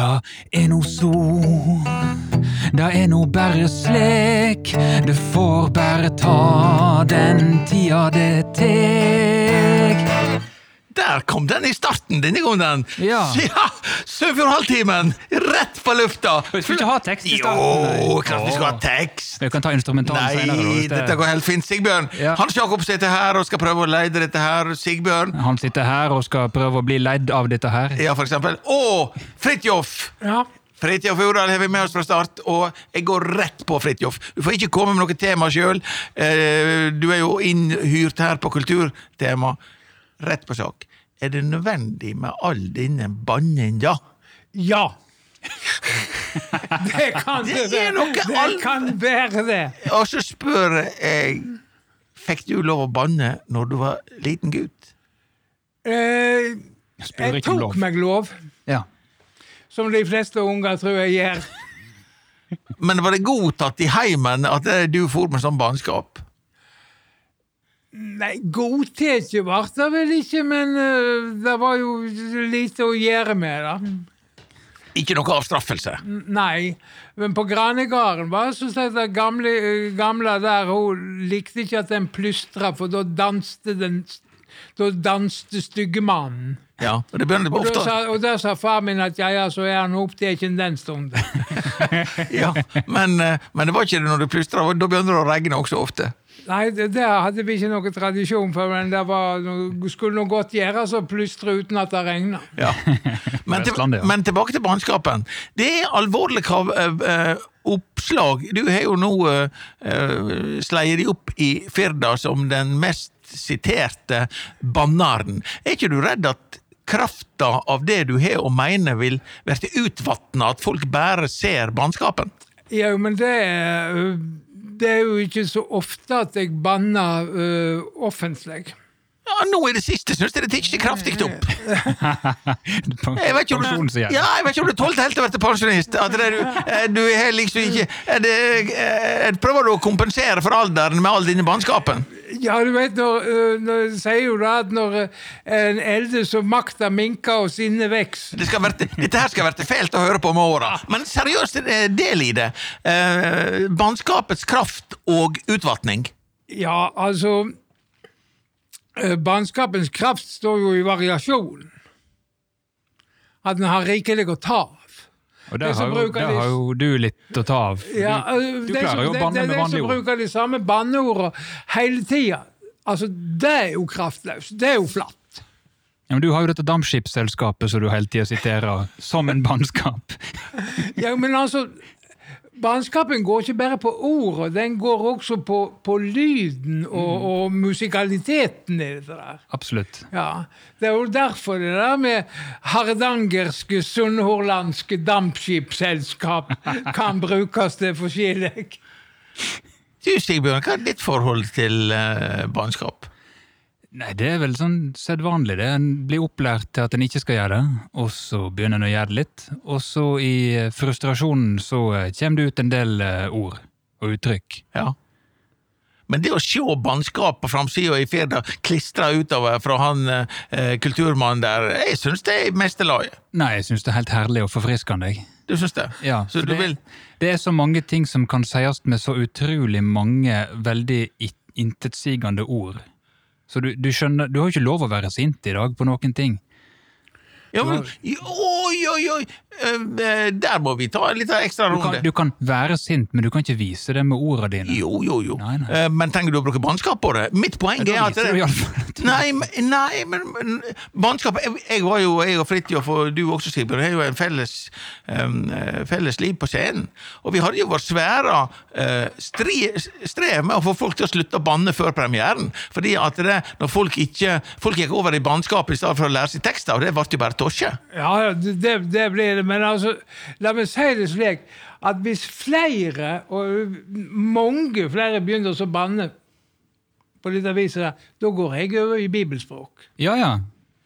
Da er no so, da er no bare slik. Det får bare ta den tida det tek. Der kom den i starten denne gangen! Ja. ja Sunnfjordhalvtimen! Rett på lufta! Vi skal ikke ha tekst i starten. Jo, klart vi skal ha tekst! Vi kan ta instrumentalen Nei, senere. det- dette går helt fint. Sigbjørn Ja. Hans Jakob sitter her og skal prøve å leide dette her. Sigbjørn, Han sitter her og skal prøve å bli leid av dette her. ja, for eksempel. Og Fridtjof! Ja. Fridtjof Urdal har vi med oss fra start, og jeg går rett på Fridtjof. Du får ikke komme med noe tema sjøl. Du er jo innhyrt her på kulturtema. Rett på sak. Er det nødvendig med all denne banninga? ja. Det kan Det det, er noe det all- kan være det. Og så spør jeg Fikk du lov å banne når du var liten gutt? Eh, jeg tok lov. meg lov, Ja. som de fleste unger tror jeg gjør. Men var det godtatt i heimen at eh, du for med sånn bannskap? Nei, godtatt ble det vel ikke, men uh, det var jo lite å gjøre med det. Ikke noe avstraffelse. Nei, men på Granegarden var det sånn at den gamle, gamle der, hun likte ikke at den plystra, for da danste den da danste styggemannen. Ja, og det begynner Og ofte sa, og der sa far min at ja, ja, så er han opptatt den stunden. ja, men, men det var ikke det når du plystra, da begynner det å regne også ofte. Nei, det, der hadde vi ikke noen tradisjon for, men det var, skulle noe godt gjøres å plystre uten at det regna. Ja. Men, til, men tilbake til brannskapen. Det er alvorlige krav, eh, eh, oppslag. Du har jo nå uh, sleiet de opp i Firda som den mest siterte bannaren. Er ikke du redd at krafta av det du har å mene, vil bli utvatna, at folk bare ser bannskapen? Ja, men det øh, det er jo ikke så ofte at jeg banner uh, offentlig. Ja, nå i det siste syns jeg det tikker kraftig opp. Jeg vet ikke om du, ja, jeg vet ikke om du tålte helt å være pensjonist. At det, du, du er liksom ikke er det, Prøver du å kompensere for alderen med all denne bannskapen? Ja, du vet, når, øh, når sier jo da at når øh, en eldes, så makta minker og sinnet veks. Det dette her skal være fælt å høre på med åra. Men seriøst, eh, del i det. Eh, Bannskapets kraft og utvatning. Ja, altså Bannskapens kraft står jo i variasjon. At den har rikelig å ta. Og Det der har, jo, der de- har jo du litt å ta av. Ja, Du, øh, du klarer jo å de- ord. Det er De som bruker de samme banneordene hele tida. Altså, det er jo kraftløst. Det er jo flatt. Ja, men du har jo dette dampskipsselskapet som du hele tida siterer som en bannskap. Ja, men altså, Bannskapen går ikke bare på ordet, den går også på, på lyden og, og musikaliteten i dette der. Absolutt. Ja, Det er jo derfor det der med hardangerske, sunnhordlandske dampskipsselskap kan brukes til forskjellig. Du Sigbjørn, hva er ditt forhold til uh, bannskap? Nei, det er vel sånn sedvanlig. det. En blir opplært til at en ikke skal gjøre det, og så begynner en å gjøre det litt. Og så i eh, frustrasjonen så eh, kommer det ut en del eh, ord og uttrykk. Ja. Men det å se bannskap på framsida i Firda klistra utover fra han eh, kulturmannen der, jeg syns det er i meste laget. Nei, jeg syns det er helt herlig og forfriskende. jeg. Du syns det? Ja, Så du det, vil det er så mange ting som kan sies med så utrolig mange veldig intetsigende ord. Så du, du skjønner, du har jo ikke lov å være sint i dag på noen ting. Ja, men, Oi, oi, oi! Eh, Der må vi ta en liten ekstra Du kan, runde. du kan være sint, men du kan ikke vise det med ordene dine. Jo, jo, jo. Nei, nei. Eh, Men trenger du å bruke bannskap på det? Mitt poeng er at at- Nei, men- nei, men, bannskap jeg, var jo, jeg og Fridtjof og du også, Sigbjørn, har jo en felles, um, eh, felles liv på scenen. Og vi hadde jo vår svære uh, stri, strev med å få folk til å slutte å banne før premieren. Fordi at det, når folk ikke Folk gikk over i bannskap i stedet for å lære seg tekster, og det ble jo bare tosje. Ja, ja, det, det- blir det. Men altså, la meg si det slik at hvis flere, og mange flere, begynner å banne på dette viset, der, da går jeg over i bibelspråk. Ja, ja.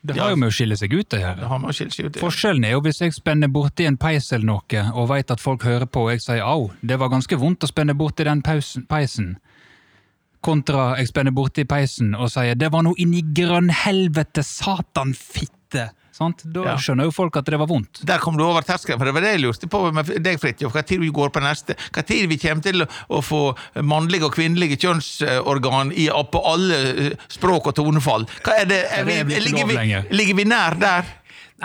Det har jo med å skille seg ut å Det seg ut i. Forskjellen er jo hvis jeg spenner borti en peis eller noe, og veit at folk hører på, og jeg sier au, det var ganske vondt å spenne borti den pausen, peisen. Kontra jeg spenner borti peisen og sier det var noe inni grønn helvete, satan fitte. Sant? Da Ja. skjønner jo folk at det var vondt. Der kom du over terskelen, for det var det jeg lurte på med deg, Fridtjof. Tid vi går på neste? Tid vi kommer til å få mannlige og kvinnelige kjønnsorgan i, på alle eh, språk og tonefall? Hva er det? Er er vi, ligger, vi, ligger vi nær der?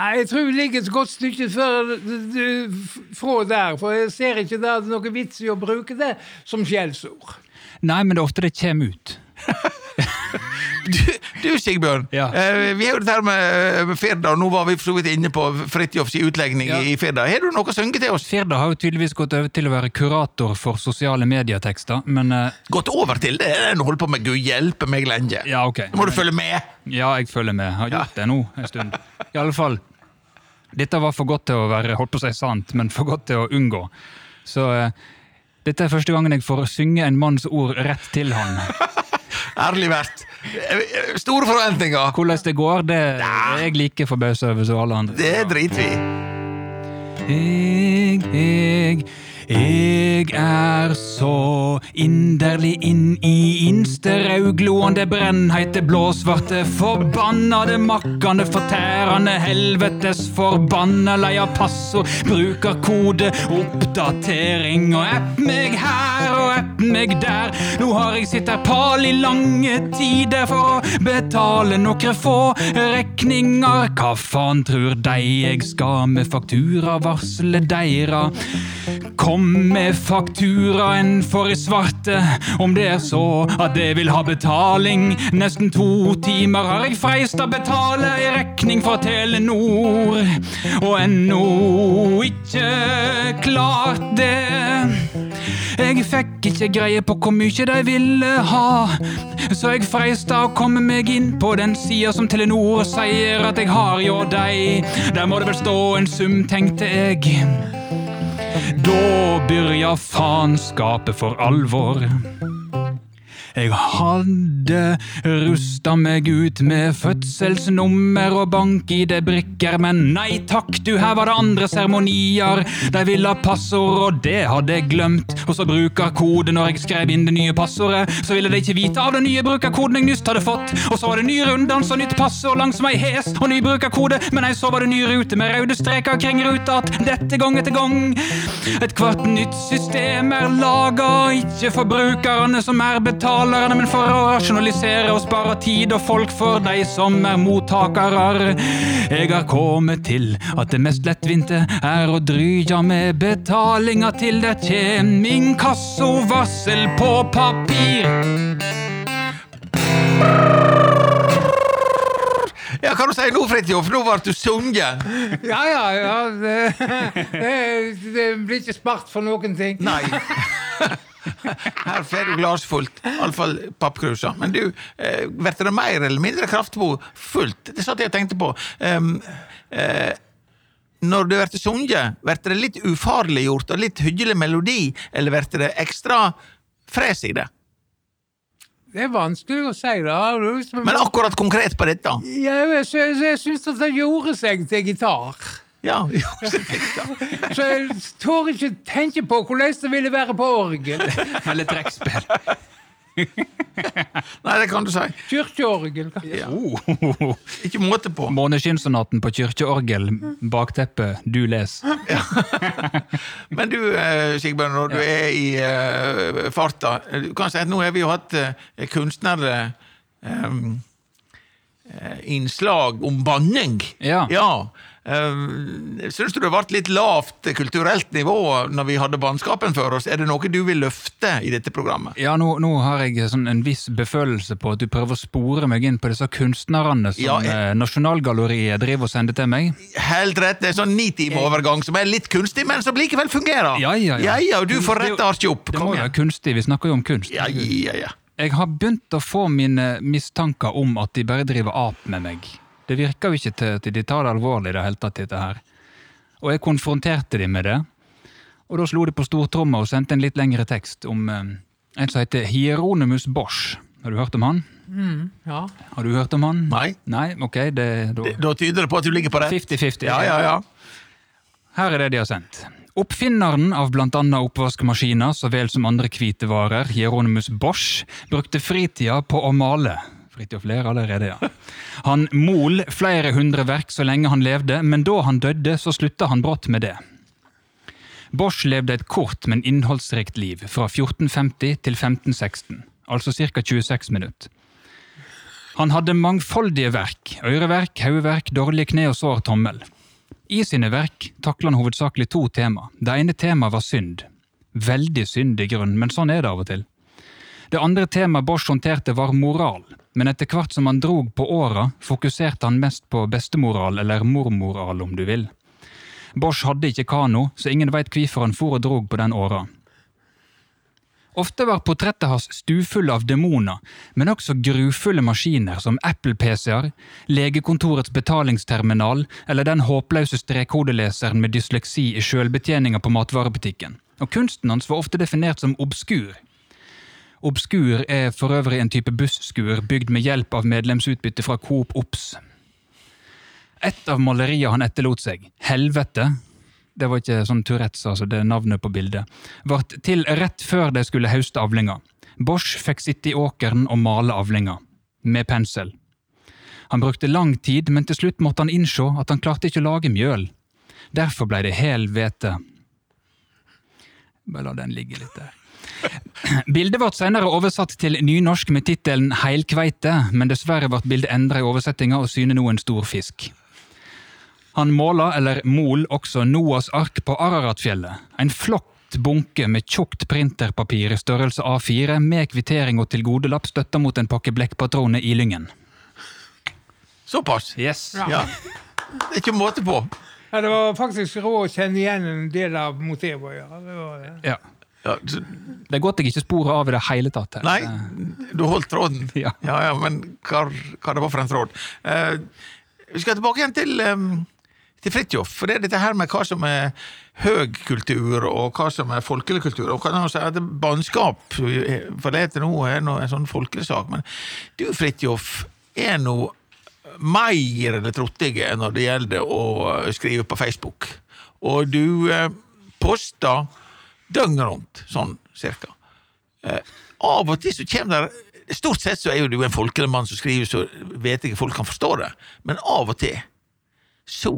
Nei, jeg tror vi ligger et godt stykke før, fra der, for jeg ser ikke der det er noe vits i å bruke det som skjellsord. Nei, men det er ofte det kommer ut. Du, du Sigbjørn. Ja. eh, vi er jo dette med, med Firda, og nå var vi for så vidt inne på Fridtjofs utlegning Ja. i Firda. Har du noe å synge til oss? Firda har jo tydeligvis gått over til å være kurator for sosiale medietekster, men eh, Gått over til det? Den holder på med Gud hjelpe meg lenge. ja, ok. Nå må du følge med. Ja, jeg følger med. Har gjort det nå en stund. I alle fall. Dette var for godt til å være holdt på å si sant, men for godt til å unngå. Så eh, dette er første gangen jeg får synge en manns ord rett til han. Ærlig vært. Store forventninger. Hvordan det går, det er jeg like forbausa over som alle andre. Det driter vi i. Jeg, jeg, jeg er så inderlig inn i innste raugloende brennheite blåsvarte forbannede makkande fortærende helvetes forbanna lei av passord, brukerkode, oppdatering og app meg her og app meg der. Nå har jeg sittet her pal i lange tider for å betale nokre få rekninger. Hva faen tror de jeg skal med faktura varsle deira? Kom med fakturaen for i svarte, om det er så at det vil ha betaling. Nesten to timer har jeg freist å betale i rekning fra Telenor, og ennå ikke klart det. Jeg fikk ikke greie på hvor mye de ville ha, så jeg freista å komme meg inn på den sida som Telenor sier at jeg har hjå dei. Der må det vel stå en sum, tenkte jeg. Da byrja faenskapet for alvor. Jeg hadde rusta meg ut med fødselsnummer og bank-ID-brikker, men nei takk, du, her var det andre seremonier. De ville ha passord, og det hadde jeg glemt. Og så brukerkode når jeg skrev inn det nye passordet. Så ville de ikke vite av den nye brukerkoden jeg nyst hadde fått. Og så var det ny runddans og nytt passord langs meg hes og ny brukerkode, men nei, så var det ny rute med røde streker kring ruta att dette gang etter gang. Et kvart nytt system er laga, ikke for brukerne som er betalerne, men for å rasjonalisere og spare tid og folk for de som er mottakere. Jeg har kommet til at det mest lettvinte er å dryja med betalinga til det kjem inkassovarsel på papir. Ja, hva du si nå, Fridtjof? Nå ble du sunget. Ja, ja, ja. Det, det, det blir ikke spart for noen ting. Nei. Her får du glassfullt, iallfall pappkruser. Men du, eh, blir det mer eller mindre kraftfullt? Det satt jeg og tenkte på. Um, eh, når det blir sunget, blir det litt ufarliggjort og litt hyggelig melodi, eller blir det ekstra fres i det? Det er vanskelig å si, da. Men akkurat konkret på dette Ja, jeg, jeg, jeg syns at det gjorde seg til gitar. Ja, så jeg tør ikke tenke på hvordan det ville være på orgel. Eller trekkspill. Nei, det kan du si. Kirkeorgel. Ja. Oh. Ikke måte på. Måneskinnsonaten på kirkeorgel, bakteppet, du les. Men du, eh, Sigbjørn, når du er i uh, farta Du kan si at nå har vi jo hatt uh, kunstnere um, uh, innslag om banning. Ja. Um, Syns du det ble litt lavt kulturelt nivå når vi hadde bannskapen for oss? Er det noe du vil løfte i dette programmet? Ja, nå, nå har jeg sånn en viss befølelse på at du prøver å spore meg inn på disse kunstnerne som Ja, jeg- eh, Nasjonalgalleriet driver og sender til meg. Helt rett, det er sånn nitimeovergang som er litt kunstig, men som likevel fungerer. Ja, ja, ja. ja, og du får rette arket opp. Det Kom må jo være kunstig, vi snakker jo om kunst. Ja, ja, ja. Jeg har begynt å få mine mistanker om at de bare driver ap med meg. Det virker jo ikke til at de tar det alvorlig i det hele tatt, dette her. Og jeg konfronterte de med det, og da slo de på stortromma og sendte en litt lengre tekst om eh, en som heter Hieronymus Bosch. Har du hørt om han? Ja. Har du hørt om han? Nei. Nei, ok, det da Det- Da tyder det på at du ligger på rett. 50-50. Ja, ja, ja. Her er det de har sendt. Oppfinneren av annet oppvaskmaskiner så vel som andre hvitevarer, Hieronymus Bosch, brukte fritida på å male. Fridtjof ler allerede, ja. Han mol flere hundre verk så lenge han levde, men da han døde, så slutta han brått med det. Bosch levde et kort, men innholdsrikt liv, fra 1450 til 1516, altså ca. 26 minutter. Han hadde mangfoldige verk, øreverk, hodeverk, dårlige kne og sår tommel. I sine verk takler han hovedsakelig to tema. Det ene temaet var synd. Veldig synd i grunn, men sånn er det av og til. Det andre temaet Bosch håndterte var moral, men etter hvert som han drog på åra, fokuserte han mest på bestemoral, eller mormoral om du vil. Bosch hadde ikke kano, så ingen veit hvorfor han for og drog på den åra. Ofte var portrettet hans stufulle av demoner, men også grufulle maskiner som Apple-PC-er, legekontorets betalingsterminal eller den håpløse strekkodeleseren med dysleksi i sjølbetjeninga på matvarebutikken. Og kunsten hans var ofte definert som obskur. Obskur er for øvrig en type busskur bygd med hjelp av medlemsutbytte fra Coop Ops. Et av maleriene han etterlot seg, Helvete, det var ikke sånn Tourettes, altså det er navnet på bildet, ble til rett før de skulle høste avlinga. Bosch fikk sitte i åkeren og male avlinga, med pensel. Han brukte lang tid, men til slutt måtte han innse at han klarte ikke å lage mjøl. Derfor blei det hel hvete. Bare la den ligge litt der. Bildet ble senere oversatt til nynorsk med tittelen Heilkveite, men dessverre ble bildet endra i oversettinga og syner nå en stor fisk. Han måla, eller mol, også Noas ark på Araratfjellet. En flott bunke med tjukt printerpapir i størrelse A4 med kvittering og tilgodelapp støtta mot en pakke blekkpatroner i lyngen. Såpass? Yes. Ja. Ja. Det er ikke måte på. Ja, det var faktisk råd å kjenne igjen en del av motivet. Ja. Det var det. Ja. Ja, du, Det er godt jeg ikke sporer av i det hele tatt. her. nei, du holdt tråden. Ja. ja, ja men hva, hva det var for en tråd? Uh, vi skal tilbake igjen til, um, til Fridtjof. For det er dette her med hva som er høg kultur, og hva som er folkelig kultur. Og kan man si at Bannskap for det heter nå er noe, en sånn folkelig sak, men du, Fridtjof, er nå mer eller trottige når det gjelder å skrive på Facebook. Og du eh, poster døgnet rundt, sånn cirka. Eh, av og til så kommer der Stort sett så er jo du en folkelig mann som skriver så vet ikke folk kan forstå det, men av og til så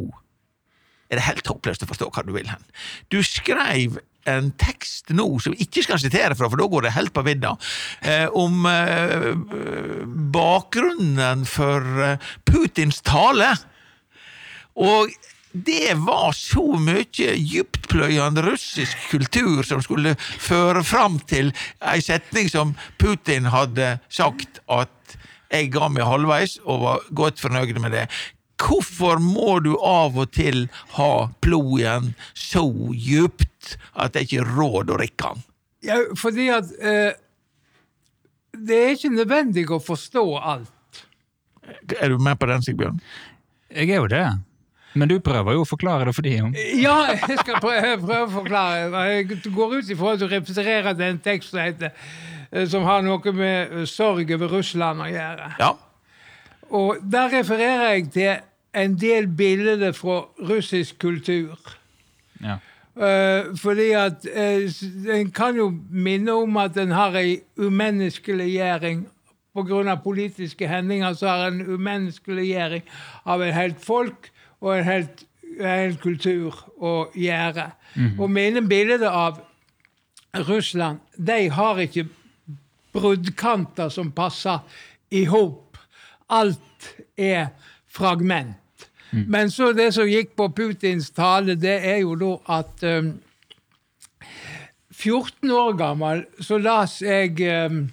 er det helt håpløst å forstå hva du vil hen. Du skrev en tekst nå som vi ikke skal sitere fra, for da går det helt på vidda, eh, om eh, bakgrunnen for eh, Putins tale. Og det var så mye dyptpløyende russisk kultur som skulle føre fram til ei setning som Putin hadde sagt at jeg ga meg halvveis og var godt fornøyd med det. Hvorfor må du av og til ha plogen så djupt at det ikke er råd å rikke den? Ja, fordi at eh, det er ikke nødvendig å forstå alt. Er du med på den, Sigbjørn? Jeg er jo det. Men du prøver jo å forklare det for de. jo. Ja, jeg skal prøve, prøve å forklare. Jeg går ut ifra at du representerer den teksten tekst som, heter, eh, som har noe med eh, sorg over Russland å gjøre. Ja. Og der refererer jeg til en del bilder fra russisk kultur. Ja. Uh, fordi at uh, En kan jo minne om at en har ei umenneskeliggjøring pga. politiske hendinger. Så har en umenneskeliggjøring av et helt folk og en helt, en kultur å gjøre. Og mine bilder av Russland, de har ikke bruddkanter som passer i hop. Alt er fragment. Men så det som gikk på Putins tale, det er jo da at um, 14 år gammel så las jeg um,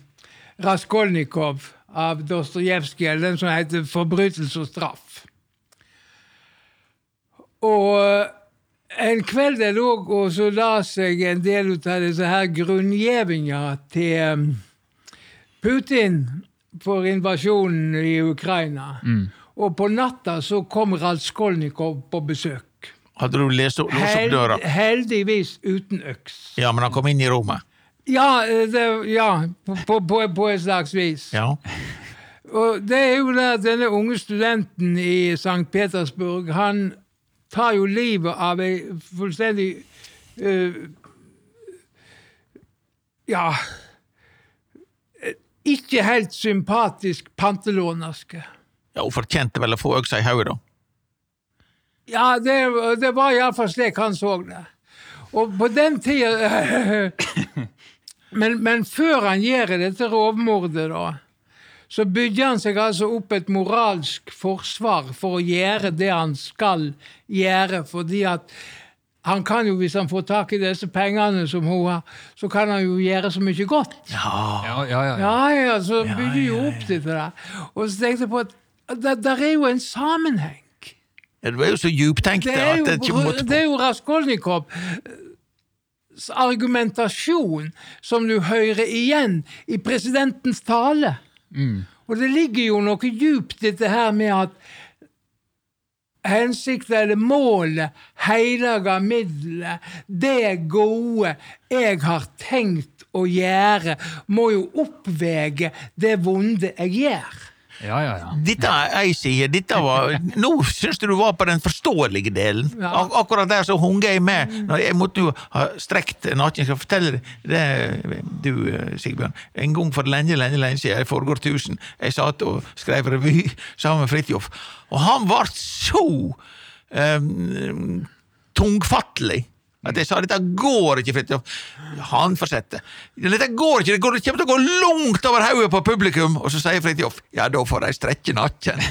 Raskolnikov av Dostojevskij, den som heter 'Forbrytelse og straff'. Og eh, en kveld jeg lå og så leste jeg en del av disse her grunngjevinga til um, Putin for invasjonen i Ukraina. Og på natta så kom Raskolnikov på besøk. Hadde du lest opp, døra? Heldigvis uten øks. Ja, men han kom inn i rommet. Ja, eh, det, ja på, på, på et slags vis. Ja. Og det er jo det at denne unge studenten i St. Petersburg, han tar jo livet av ei fullstendig uh, Ja ikke helt sympatisk pantelånerske. Ja, Hun fortjente vel å få øksa i hodet, da. Ja, det, det var iallfall slik han så det. Og på den tida men, men før han gjør dette rovmordet, da, så bygger han seg altså opp et moralsk forsvar for å gjøre det han skal gjøre, fordi at han kan jo, hvis han får tak i disse pengene som hun har, så kan han jo gjøre så mye godt. Ja. Ja, ja, ja. ja. Ja, så bygger jo opp dette der. Og så tenkte jeg på at det der er jo en sammenheng. Ja, Du er jo så djuptenkt Det at det ikke måtte det er jo Raskolnikovs argumentasjon som du hører igjen i presidentens tale. Og det ligger jo noe djupt dette her med at hensikten eller målet, hellige middelet, det gode jeg har tenkt å gjøre, må jo oppvege det vonde jeg gjør. Ja, ja, ja. Dette er ei side. Dette var Nå syns du du var på den forståelige delen. Ak akkurat der så hung jeg med. Når jeg måtte jo ha strekt naken. Skal fortelle det, du Sigbjørn. En gang for lenge, lenge lenge siden, i foregår tusen, jeg satt og skrev revy sammen med Fridtjof, og han ble så um, tungfattelig. At jeg sa dette går ikke, Fridtjof. Han fortsetter. Dette går ikke, det, går, det kommer til å gå langt over hodet på publikum. Og så sier Fridtjof ja, da får de strekke nakken.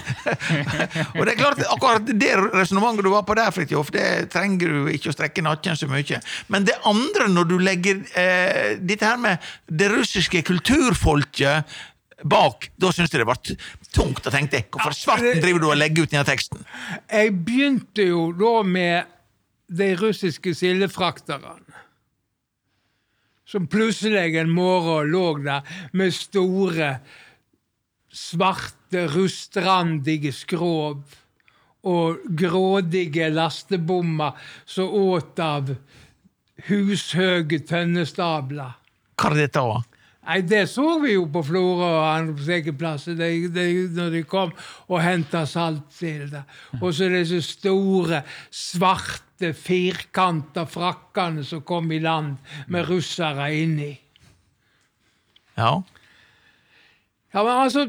og det er klart, akkurat det resonnementet du var på der, Fridtjof, det trenger du ikke å strekke nakken så mye. Men det andre, når du legger eh, dette her med det russiske kulturfolket bak, da syns jeg det ble tungt. og tenkte hvorfor svarten driver du og legger ut denne teksten? Jeg begynte jo da med de russiske sildefrakterne. Som plutselig en morgen lå der med store, svarte, rustrandige skrov og grådige lastebommer som åt av hushøge tønnestabler. Hva er dette? da? Nei, det så vi jo på Florø og andre sekeplasser de, de, når de kom og henta saltsilde. Og så disse store, svarte, firkanta frakkene som kom i land med russere inni. Ja. Ja, men altså,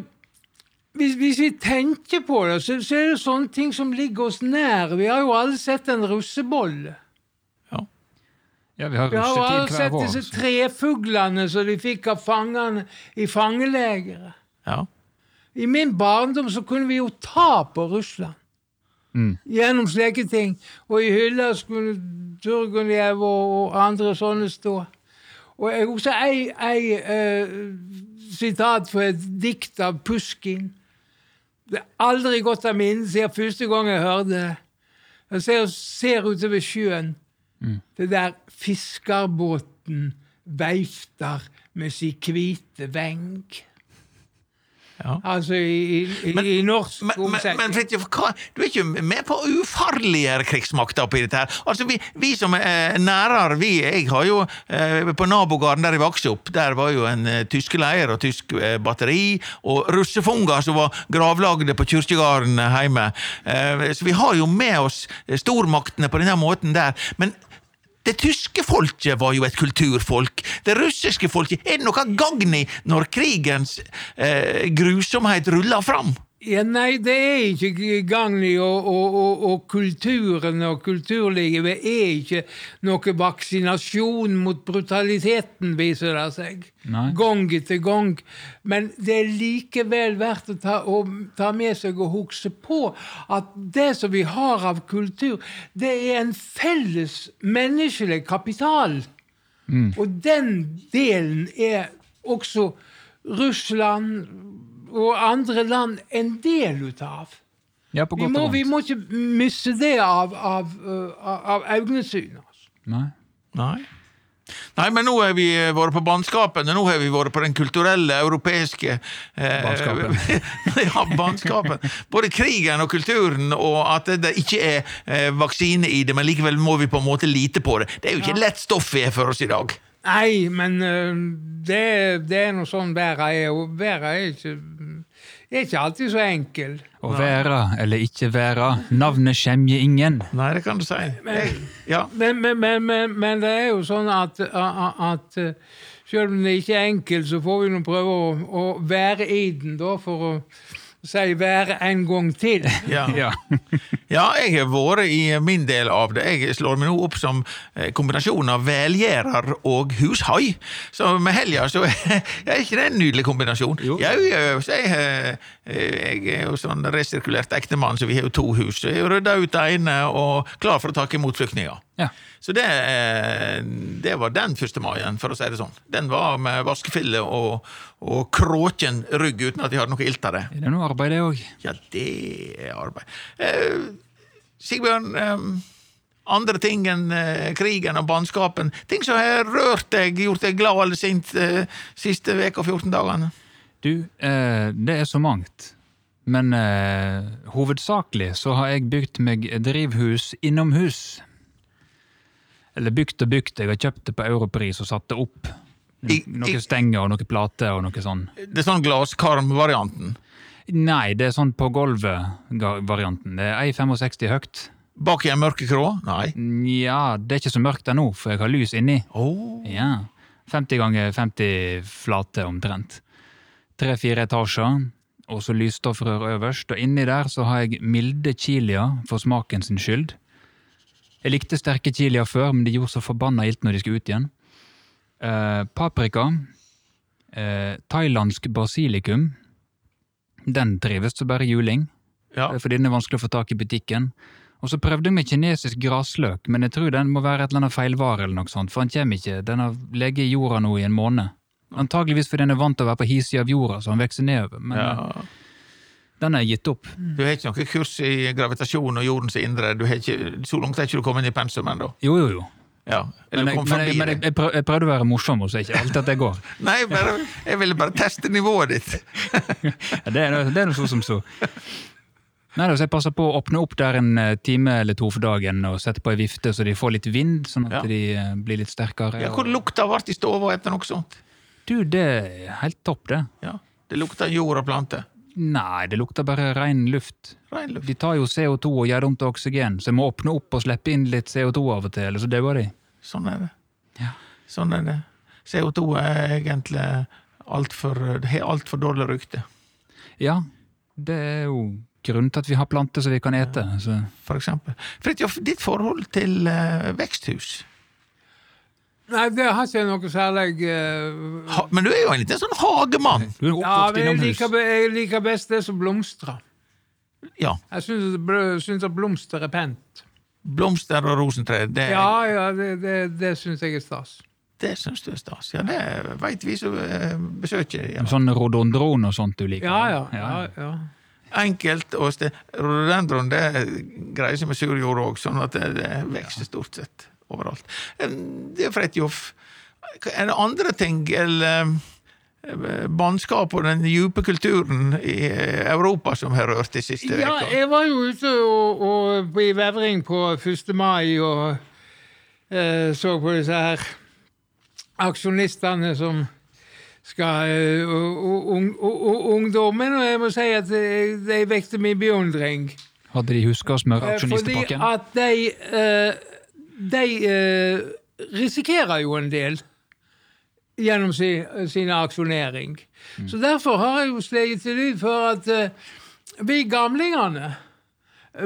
hvis, hvis vi tenker på det, så, så er det sånne ting som ligger oss nær. Vi har jo alle sett en russebolle. Ja. vi har Vi har hver sett vår. disse altså. trefuglene som de fikk av fangene i fangelegeret. ja. I min barndom så kunne vi jo ta på Russland. Gjennom slike ting. Og i hylla skulle Turgenev og, og andre sånne stå. Og jeg også ei, ei uh, sitat fra et dikt av Puskin. Det er aldri gått av minne siden første gang jeg hørte det. Jeg ser, ser utover sjøen. Det der fiskerbåten veifter med sin hvite veng. Ja. Altså i, i, Men- i norsk Men, men, men omsetning. Fridtjof, hva- du er ikke med på å ufarliggjøre krigsmakta oppi dette her? Altså, vi, vi som er nærere, vi Jeg har jo eh, På nabogården der jeg vokste opp, der var jo en eh, tyskeleier og tysk eh, batteri, og russefunger som var gravlagde på kirkegården eh, hjemme. Eh, så vi har jo med oss eh, stormaktene på denne måten der. Men det tyske folket var jo et kulturfolk. Det russiske folket Er det noe gagn i når krigens eh, grusomhet ruller fram? Ja, nei, det er ikke gang og, og, og, og kulturen og kulturlivet er ikke noe vaksinasjon mot brutaliteten, viser det seg. Nei. Gang etter gang. Men det er likevel verdt å ta, å ta med seg og huske på at det som vi har av kultur, det er en felles menneskelig kapital. Og den delen er også Russland og andre land en del ut av. Ja, på Vi må, vi må ikke miste det av, av, av, av øynesynet. Altså. Nei. Nei. Nei, men nå har vi eh, vært på bannskapen, og nå har vi vært på den kulturelle, europeiske eh, Bannskapen. ja, bannskapen. Både krigen og kulturen, og at det ikke er eh, vaksine i det, men likevel må vi på en måte lite på det. Det er jo ikke lett stoff vi er for oss i dag. Nei, men det, det er noe sånn været er. Og været er ikke er ikke alltid så enkel. Å være eller ikke være, navnet skjemmer ingen. Nei, det kan du si. Men, ja. Men, men, men, men, men det er jo sånn at, at, selv om det ikke er enkelt, så får vi nå prøve å, å være i den, da, for å si være en gang til. Ja. Ja. ja, jeg har vært i min del av det. Jeg slår meg nå opp som kombinasjonen kombinasjon av velgjerer og hushai. Så med helga så er ikke det en nydelig kombinasjon. Jo. Jau, jeg, jeg, eh, jeg er jo sånn resirkulert ektemann, så vi har jo to hus. Jeg har rydda ut det ene og klar for å ta imot flyktninger. Ja. Så det, eh, det var den første maien, for å si det sånn. Den var med vaskefille og, og kråken rygg uten at de hadde noe ilt av det. Det er noe arbeid, det òg. Ja, det er arbeid. Eh, Sigbjørn, eh, andre ting enn eh, krigen og bannskapen. Ting som har rørt deg, gjort deg glad eller sint eh, siste veka og 14 dagene? Du, eh, det er så mangt. Men eh, hovedsakelig så har jeg bygd meg drivhus innomhus. Eller bygd og bygd. Jeg har kjøpt det på europris og satt det opp. I- Noen i- stenger og noen plater og noe sånn. Det er sånn glaskarm-varianten. Nei, det er sånn på gulvet-varianten. Det er 1,65 høyt. Bak i en mørke krå? Nei. Nja, det er ikke så mørkt ennå, for jeg har lys inni. Oh. Ja. 50 ganger 50 flate omtrent. Tre-fire etasjer, og så lysstoffrør øverst. Og inni der så har jeg milde chilier for smaken sin skyld. Jeg likte sterke chilier før, men de gjorde så forbanna ilt når de skulle ut igjen. Eh, paprika. Eh, thailandsk basilikum. Den trives så bare juling, Ja. fordi den er vanskelig å få tak i butikken. Og så prøvde jeg med kinesisk grasløk, men jeg tror den må være et eller annet feilvare, eller noe sånt, for han kommer ikke. Den har ligget i jorda nå i en måned. Antageligvis fordi den er vant til å være på hi side av jorda, så han vokser nedover. Men eh, ja. den er gitt opp. Du har ikke noe kurs i gravitasjon og jordens indre? Du har ikke, så langt har ikke du kommet inn i pensum ennå? Jo, jo, jo. Ja. Eller Men jeg, kom men jeg, men jeg, prøv, jeg prøvde å være morsom, og så er ikke alltid at det går. Nei, bare, jeg ville bare teste nivået ditt. Det er, det er noe så som så. Nei, da, så Jeg passer på å åpne opp der en eh, time eller to for dagen og sette på ei vifte så de får litt vind, sånn at Ja. de eh, blir litt sterkere. Ja, hvor lukta ble i stua etter noe sånt? Du, det er helt topp, det. Ja, Det lukta jord og plante. Nei, det lukter bare ren luft. Rein luft. De tar jo CO2 og gjør det om til oksygen, så jeg må åpne opp og slippe inn litt CO2 av og til, eller så dauer de. Sånn er det. Ja. Sånn er det. CO2 er egentlig altfor har altfor dårlig rykte, Ja, det er jo grunnen til at vi har planter som vi kan ete. Så. for eksempel. Fridtjof, ditt forhold til uh, veksthus Nei, det har ikke noe særlig uh, ha, Men du er jo en liten sånn hagemann. Du er Ja, men jeg liker, jeg liker best det som blomstrer. Ja. Jeg syns, syns at blomster er pent. Blomster og rosentre, det, Ja, ja, det, det, det syns jeg er stas. det syns du er stas. Ja, det veit vi som eh, besøker. Ja. Sånn rodondron og sånt du liker? Ja, ja. ja, ja. Enkelt og sted. Rododendron det greier seg med sur jord òg, sånn at det, det vokser stort sett overalt. Det er Fridtjof. Er det andre ting, eller eh, bannskap og den djupe kulturen i eh, Europa som har rørt de siste Ja, jeg var jo ute og, og i Vevring på 1. mai og eh, så på disse her aksjonistene som skal eh, og, og, og, og ungdommen, og jeg må si at eh, de vekte min beundring. Hadde de huska å smøre aksjonistepakken? Fordi at de eh, De eh, risikerer jo en del gjennom sin, sin aksjonering. Så derfor har jeg jo steget til lyd for at uh, vi gamlingene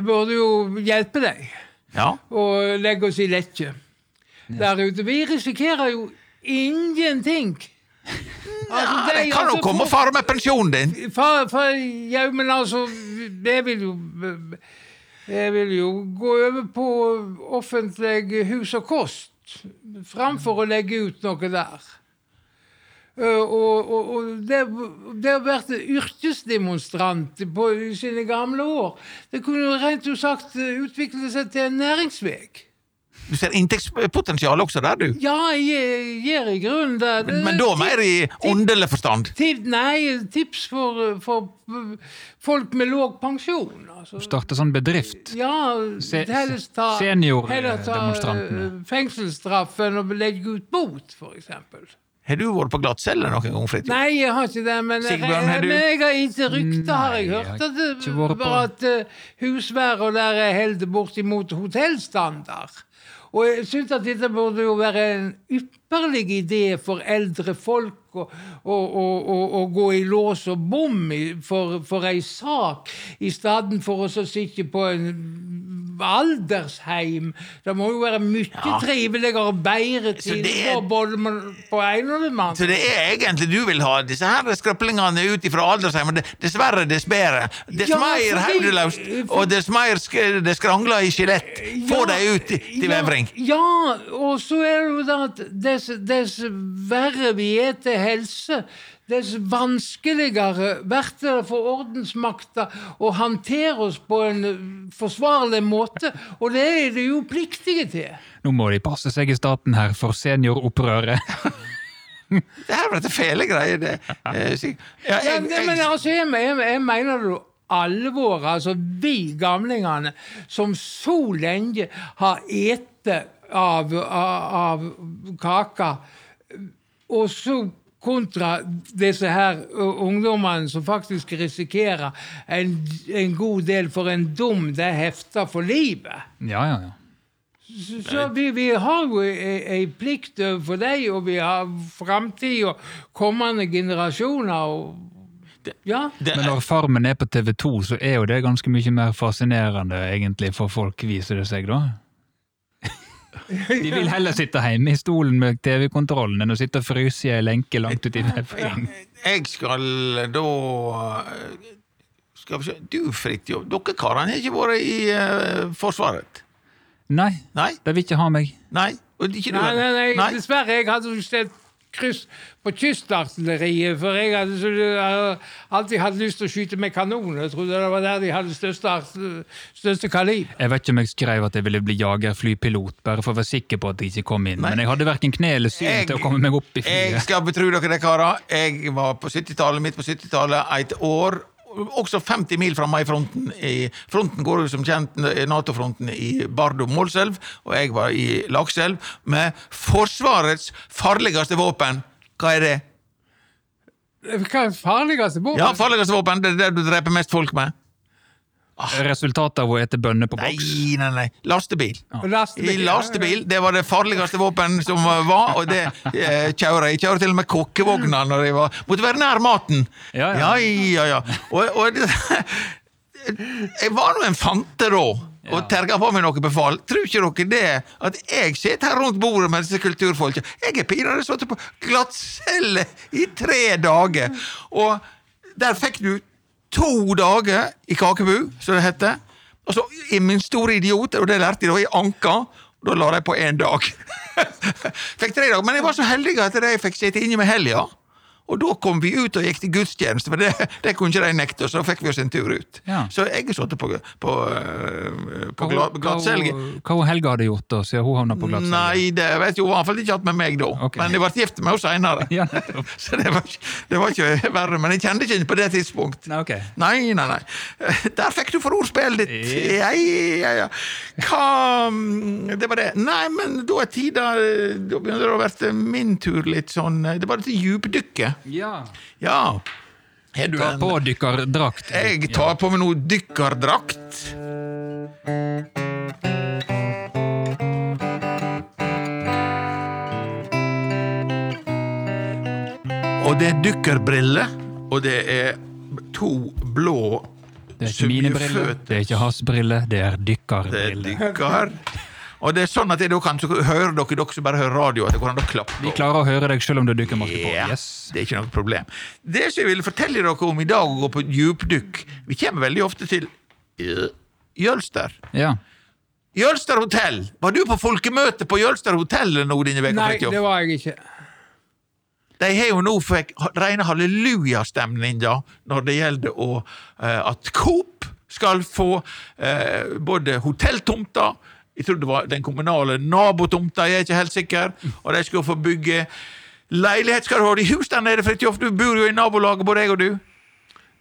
burde jo hjelpe deg Ja. og legge oss i letje der ute. Vi risikerer jo ingenting. Altså, Ja, det kan jo altså, komme fare med pensjonen din! Far, far, ja, men altså, det vil jo Jeg vil jo gå over på offentlig hus og kost, framfor å legge ut noe der. Eh, og, og, og det, det å være yrkesdemonstrant på sine gamle år, det kunne jo rent ut sagt eh, utvikle seg til en næringsvei. Du ser inntektspotensial også der, du. Ja, jeg gjør i grunnen det. Men, men da mer i åndelig forstand. Tip, nei, tips for, for folk med låg pensjon. Altså. Starte sånn bedrift? Ja, Se- heller ta, senior- heller ta eh, fengselsstraff enn å legge ut bot, for eksempel. Har du vært på glattcelle noen gang, Fridtjof? Nei, jeg har ikke det, men Sigbjørn, har du? men jeg har ikke rykte, har jeg hørt. hørt. jeg At har bare at uh, husværa der er helt bortimot hotellstandard. Og jeg syns at dette burde jo være en ypperlig idé for eldre folk å, å, å, å gå i lås og bom for, for ei sak, i stedet for å sitte på en aldersheim. Det må jo være mye triveligere og bedre tid er- på både på en og den andre. Så det er egentlig du vil ha disse her skraplingene ut ifra aldersheimen. Dessverre, dess bedre. Dess Ja, mer hodeløst, og dess mer det skrangler i skjelett. Få Ja, dem ut til ja, vevring. Ja, og så er det jo det at dess, verre vi er til helse, dess vanskeligere blir det for ordensmakta å håndtere oss på en eh, forsvarlig måte, og det er de jo pliktige til. Nå må de passe seg i staten her for senioropprøret. Det her dette fæle greier, det. eh, Ja, Ja, jeg, men altså, jeg, jeg, jeg mener det alvoret. alvor, altså vi gamlingene som så lenge har ete av, av, av kaka, og så kontra disse her ungdommene som faktisk risikerer en, en god del for en dom det hefter for livet. Ja, ja, ja. Så, vi, vi har jo ei, ei plikt for deg, og vi har framtid og kommende generasjoner. og ja. Men når Farmen er på TV2, så er jo det ganske mye mer fascinerende egentlig for folk, viser det seg, da. De vil heller sitte hjemme i stolen med TV-kontrollen enn å sitte og fryse i ei lenke langt uti i vevring. jeg skal da eh, Skal vi se Du, Fridtjof, dere karene har ikke vært i uh, Forsvaret? Nei, Nei? de vil ikke ha meg. Nei? Og ikke du Nei, nei, nei, Nei? dessverre. Jeg hadde jo sett kryss på kystartilleriet, for jeg hadde så, alltid hatt lyst til å skyte med kanon. Jeg trodde det var der de hadde største, største kaliber. Jeg vet ikke om jeg skrev at jeg ville bli jagerflypilot, bare for å være sikker på at jeg ikke kom inn. Nei. Men jeg hadde verken kne eller syn Jeg- til å komme meg opp i flyet. Jeg skal betro dere det, karer. Jeg var på 70-tallet, midt på 70-tallet, et år. Også 50 mil fra meg i fronten. I fronten går jo som kjent eh, Nato-fronten i Bardu-Målselv, og jeg var i Lakselv med Forsvarets farligste våpen. Hva er det? Hva er farligste våpen? Ja, farligste våpen, det er det du dreper mest folk med. Resultatet av å ete bønner på boks. nei, nei. Lastebil. Lastebil. I lastebil. Det var det farligste våpen som var, og det eh, kjører jeg. Jeg kjører til og med kokkevogna når jeg var Måtte være nær maten. Ja, ja. ja, ja. ja. Og, og jeg var nå en fante da, og Ja. terga på meg noe befal. Tror ikke dere det? At jeg sitter her rundt bordet med disse kulturfolka. Jeg er pinadø sittet på glattcelle i tre dager. Og der fikk du to dager i kakebu, som det heter. Og så i min store idiot, og det lærte jeg da i Anka, og da la de på én dag. fikk tre dager, Men jeg var så heldig at jeg fikk sitte inne med helga. Og da kom vi ut og gikk til gudstjeneste, for det, det kunne ikke de nekte, så da fikk vi oss en tur ut. Ja. Så jeg har sittet på, på, øh, på Hva gla- hva Hva Helga hadde gjort da, siden hun havna på glattcelle? Nei, det vet jeg, hun har iallfall ikke hatt med meg da. Okay. Men jeg ble gift med henne seinere. Ja. Så det var, det var ikke verre. Men jeg kjente ikke henne på det tidspunkt. Nei, okay. Nei, nei, nei. Der fikk du for ordspillet ditt. Ja. Ja, ja. Hva mm, Det var det. Nei, men da er tida Da begynner det å bli min tur litt sånn Det var dette djupdykket. Ja. Ja. Har du Ta på dykkerdrakt. Jeg tar på meg noe dykkerdrakt. Og det er dykkerbriller, og det er to blå Det er ikke mine briller, det er ikke hans briller, det er Det er dykkerbriller. dykker. Og det er sånn at jeg da kan høre dere, dere som bare hører radio, at det går an å klappe. Vi klarer å høre deg selv om du dykker maske på. Ja, Yes. Det er ikke noe problem. Det som jeg ville fortelle dere om i dag, å gå på djupdykk Vi kommer veldig ofte til øh, Jølster. Ja. Jølster hotell! Var du på folkemøte på Jølster hotell nå denne uka? Nei, det var jeg ikke. De har jo nå fikk rene hallelujastemninga når det gjelder å, eh, at Coop skal få eh, både hotelltomter Jeg tror det var den kommunale nabotomta, jeg er ikke helt sikker. Og de skulle få bygge leilighet. Skal du ha i hus der nede, Fridtjof? Du bor jo i nabolaget, både jeg og du.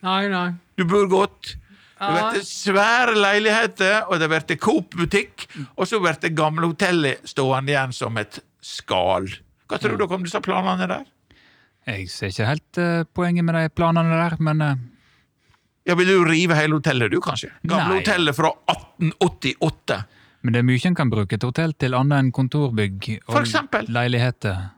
Nei, nei. Du bor godt. Det blir svære leiligheter, og det blir Coop-butikk. Og så blir det gamle hotellet stående igjen som et skall. Hva tror dere om disse planene der? Jeg ser ikke helt uh, poenget med de planene der, men uh... Ja, Vil du rive hele hotellet, du, kanskje? Gamle Nei. hotellet fra 1888. Men det er mye en kan bruke et hotell til annet enn kontorbygg og For eksempel? leiligheter.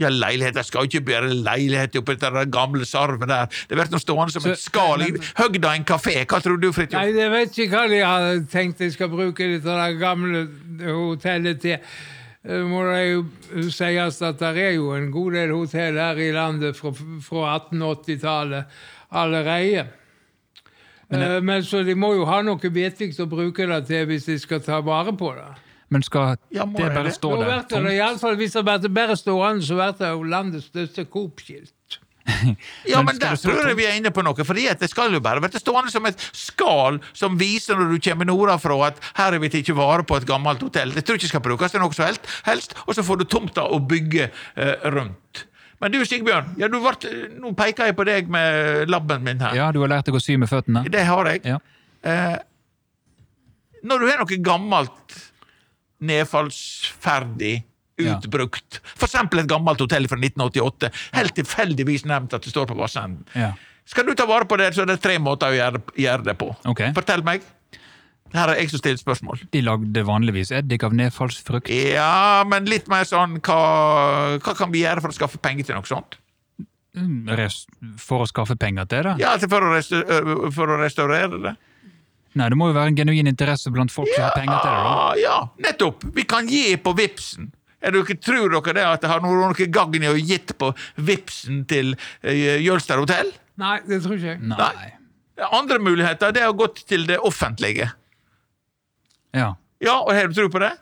Ja, leiligheter skal jo ikke bare leiligheter oppi den gamle sarven der. Det blir stående som Så- et skall i høgda en kafé. Hva tror du, Fridtjof? Nei, jeg vet ikke hva de har tenkt de skal bruke dette det gamle hotellet til. Det må det jo sies at det er jo en god del hotell her i landet fra, fra 1880-tallet allerede. Eh, Men så de må jo ha noe vettig å bruke det til hvis de skal ta vare på det. Men skal Ja, det bare det? stå der det i alle fall, Hvis det bare, bare stående, så blir det jo landets største Coop-skilt. Ja, Men men der det tror jeg vi er inne på noe. for det skal jo bare være stående som et skall som viser når du kommer nordafra at her har vi tatt vare på et gammelt hotell. Det tror jeg ikke skal brukes til noe som helst, helst og så får du tomta å bygge uh, rundt. Men du, Sigbjørn, ja, du vart, nå peker jeg på deg med labben min her. Ja, du har lært deg å sy med føttene? Det har jeg. Ja. Eh, når du har noe gammelt, nedfallsferdig, utbrukt, for eksempel et gammelt hotell fra 1988, helt tilfeldigvis nevnt at det står på Vassenden, ja. skal du ta vare på det, så er det tre måter å gjøre, gjøre det på. Okay. Fortell meg. Her er jeg som stiller spørsmål. De lagde vanligvis eddik av nedfallsfrukt. Ja, men litt mer sånn hva, hva kan vi gjøre for å skaffe penger til noe sånt? Mm, For å skaffe penger til det? Ja, altså for, å for å restaurere det? Nei, det må jo være en genuin interesse blant folk som har penger til det. da. Ja, ja, nettopp! Vi kan gi på Vipsen. Er dere, tror dere det at det har noe, noe gagn i å gitt på Vipsen til uh, Jølster hotell? Nei, det tror ikke jeg. Nei. Andre muligheter det er å gå til det offentlige. Ja. Ja, og har du tro på det?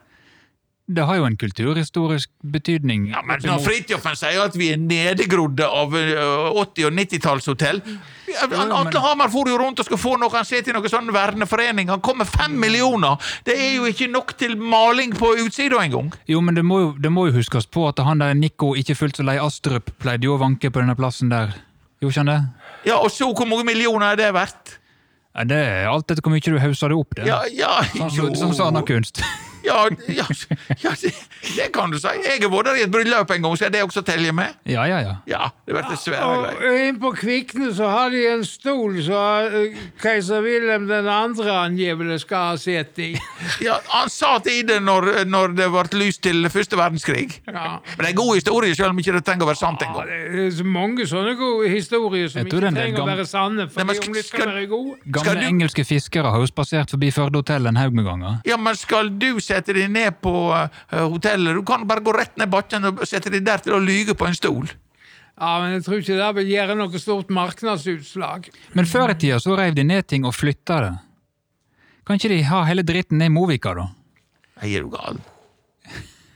Det har jo en kulturhistorisk betydning. Ja, men Når Fridtjofen sier at vi er nedegrodde av øh, 80- og 90-tallshotell ja, men- Atle Hamar for jo rundt og skulle få noe, han ser til noen sånn verneforening. Han kom med fem millioner! Det er jo ikke nok til maling på utsida engang. Jo, men det må, jo, det må jo huskes på at han der Nico, ikke fullt så lei Astrup, pleide jo å vanke på denne plassen der. Gjorde ikke han det? Ja, Og så hvor mange millioner er det verdt? Ja, det er alt etter hvor mye du hausser det opp. det. Ja, ja, Sånn jo. som- Sånn som sånn kunst. Ja, ja, ja det, det kan du si. Jeg har vært der i et bryllup en gang, skal det også telle med? Ja, ja, ja. Ja, det ble svære Og greier. inn på Kvikne så har de en stol som eh, keiser Wilhelm den andre angivelig skal ha sett i. Ja, han satt i det når, når det ble lyst til første verdenskrig. Ja. Men det er god historie, selv om ikke det trenger å være sant Ja, det er så mange sånne gode historier som ikke er trenger å være sanne, Nei, for men om de skal- skal være gode. Gamle Skal du- engelske fiskere har jo spasert forbi Førde hotell en haug med ganger. Ja, men skal du sette deg ned på eh, hotellet? Du kan bare gå rett ned bakken og sette deg der til å lyge på en stol. Ja, men jeg tror ikke det vil gjøre noe stort markedsutslag. Men før i tida så reiv de ned ting og flytta det. Kan ikke de ha hele dritten ned i Movika, da? Nei, er du gal?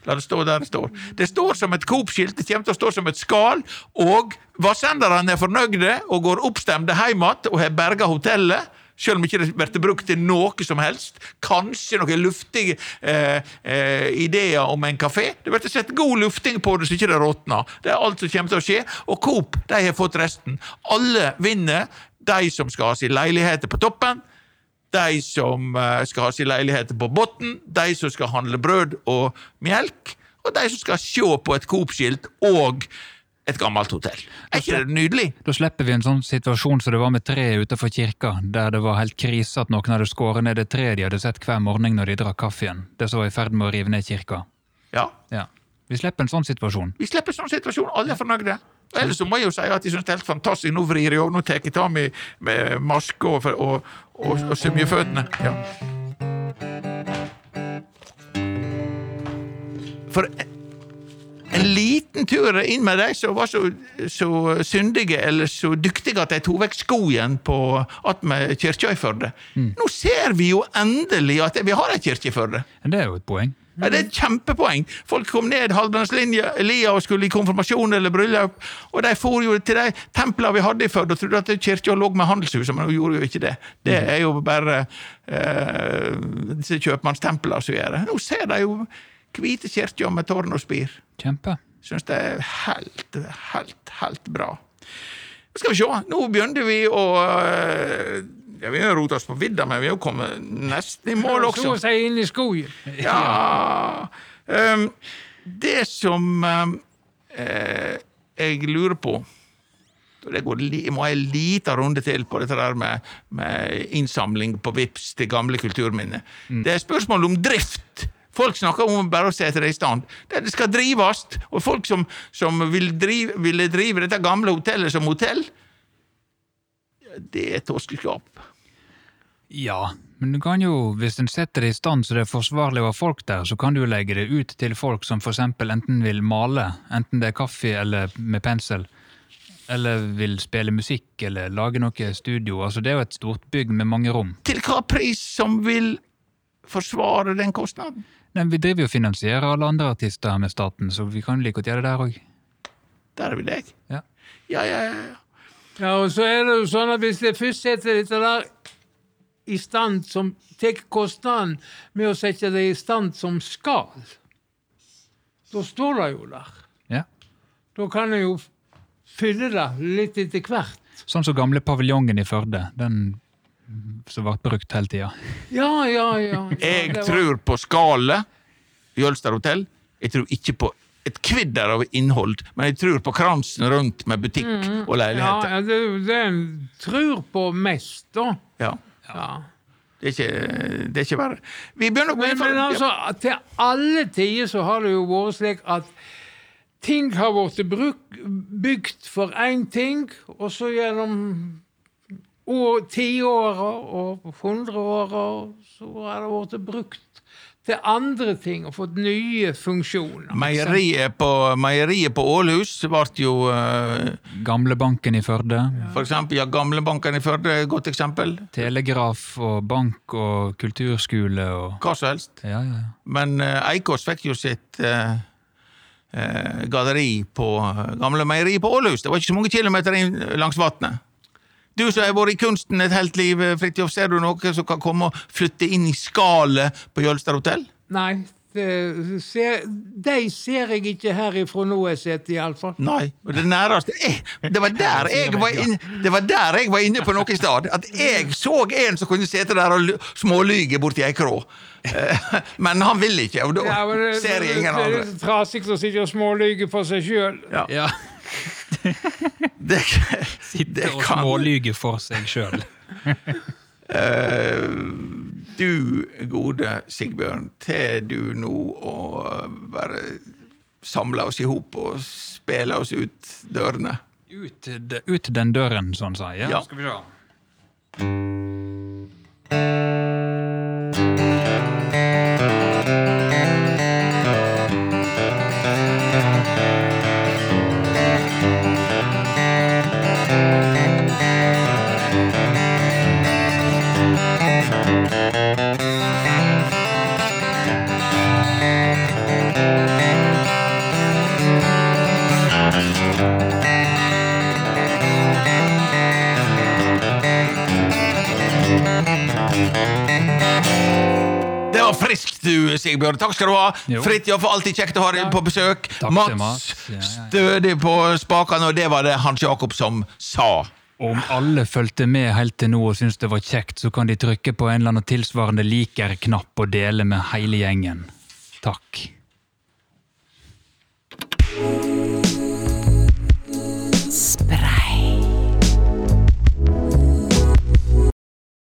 La det stå der det står. Det står som et Coop-skilt, det kommer til å stå som et skall, og vassenderne er fornøyde og går oppstemte hjem igjen og har berga hotellet. Selv om ikke det blir brukt til noe som helst. Kanskje noen luftige eh, eh, ideer om en kafé. Det blir sett god lufting på det så ikke det råtner. Det er alt som kommer til å skje. Og Coop de har fått resten. Alle vinner. De som skal ha sin leilighet på toppen, de som eh, skal ha sin leilighet på bunnen, de som skal handle brød og melk, og de som skal se på et Coop-skilt og et gammelt hotell. Er ikke det nydelig? Da slipper vi en sånn situasjon som det var med treet utenfor kirka, der det var helt krise at noen hadde skåret ned det tre de hadde sett hver morgen når de drakk kaffen. Det som var i ferd med å rive ned kirka. Ja. Ja. Vi slipper en sånn situasjon. Vi slipper en sånn situasjon, alle er fornøyde. Ellers så må jeg jo si at jeg synes det er helt fantastisk. Nå vrir jeg og nå tar jeg av meg med maske og, og, og, og sømjeføttene. Ja. For en liten tur inn med de som var så, så syndige eller så dyktige at de tok vekk skoen på attmed kirka i Førde. Nå ser vi jo endelig at vi har ei kirke i Førde. Det er jo et poeng. Ja, det er et kjempepoeng. Folk kom ned Halvbrandslia og skulle i konfirmasjon eller bryllup, og de for jo til de templene vi hadde i Førde og trodde at kirka lå med handelshuset, men hun gjorde jo ikke det. Det er jo bare eh, disse kjøpmannstemplene som gjør det. Nå ser de jo hvite kirka med tårn og spir. Kjempe. Syns det er helt, helt, helt bra. Skal vi se. Nå begynner vi å eh, ja, Vi har rota oss på vidda, men vi har kommet nesten i mål også. Så å si inn i skogen. Ja um, Det som um, eh, jeg lurer på det går, li- må en liten runde til på dette der med, med innsamling på VIPS til gamle kulturminner. Det er spørsmål om drift. Folk snakker om bare å sette det i stand. Det skal drives, og folk som, som vil drive, ville drive dette gamle hotellet som hotell, det er torskeskap. Ja, men du kan jo, hvis en setter det i stand så det er forsvarlig å ha folk der, så kan du jo legge det ut til folk som eksempel enten vil male, enten det er kaffe eller med pensel, eller vil spille musikk eller lage noe studio. Altså det er jo et stort bygg med mange rom. Til hva pris som vil forsvare den kostnaden? Nei, vi driver jo og finansierer alle andre artister med staten, så vi kan like godt gjøre det der òg. Der er vi deg. Ja. Ja, ja, ja. Ja, og så er det jo sånn at hvis det først setter dette der i stand som tar kostnaden med å sette det i stand som skal, da står det jo der. Ja. Da kan en jo fylle det litt etter hvert. Sånn som gamle paviljongen i Førde. Den som ble brukt hele tida. Ja, ja, ja. Jeg var- tror på skallet, Jølster hotell. Jeg tror ikke på et kvidder av innhold, men jeg tror på kransen rundt med butikk og leiligheter. ja, det er det en tror på mest, da. Ja. Ja. Det er ikke, det er ikke verre. Vi begynner Men, for men altså, til alle tider så har det jo vært slik at ting har blitt bygd for én ting, og så gjennom år- tiåra og hundreåra så har det blitt brukt til andre ting og fått nye funksjoner. Meieriet på, meieriet på Ålhus ble jo uh, Gamlebanken i Førde. For eksempel, ja, Gamlebanken i Førde er et godt eksempel. Telegraf og bank og kulturskole og Hva som helst. Ja, ja, ja. Men uh, Eikås fikk jo sitt uh, eh, galleri på eh, gamle meieri på Ålhus. Det var ikke så mange kilometer inn langs vannet. Du som har vært i kunsten et helt liv, eh, Fridtjof, ser du noe som kan komme og flytte inn i skallet på Jølster hotell? Nei, de ser jeg ikke herifra nå jeg sitter, iallfall. Nei. Og det næreste jeg, det, var der jeg var inne, det var der jeg var inne på noe i stad. At jeg så en som kunne sitte der og ly- smålyge borti ei krå. Eh, Men han vil ikke, og da Ja, det, ser jeg ingen andre. det er så trasig å sitte og smålyge for seg sjøl. Ja. ja. Det, Sitte det og kan smålyge for seg sjøl. Eh, du gode Sigbjørn, til du nå å bare samle oss i hop og spille oss ut dørene? Ut, ut den døren, sånn sier jeg. Ja. Skal vi se. du, Sigbjørn. Takk skal du ha. Jo. Fridtjof, alltid kjekt å ha deg på besøk. Takk Mats, Mats. Ja, stødig på spakene, og det var det Hans Jakob som sa. Om alle fulgte med helt til nå og syntes det var kjekt, så kan de trykke på en eller annen tilsvarende liker-knapp og dele med hele gjengen. Takk.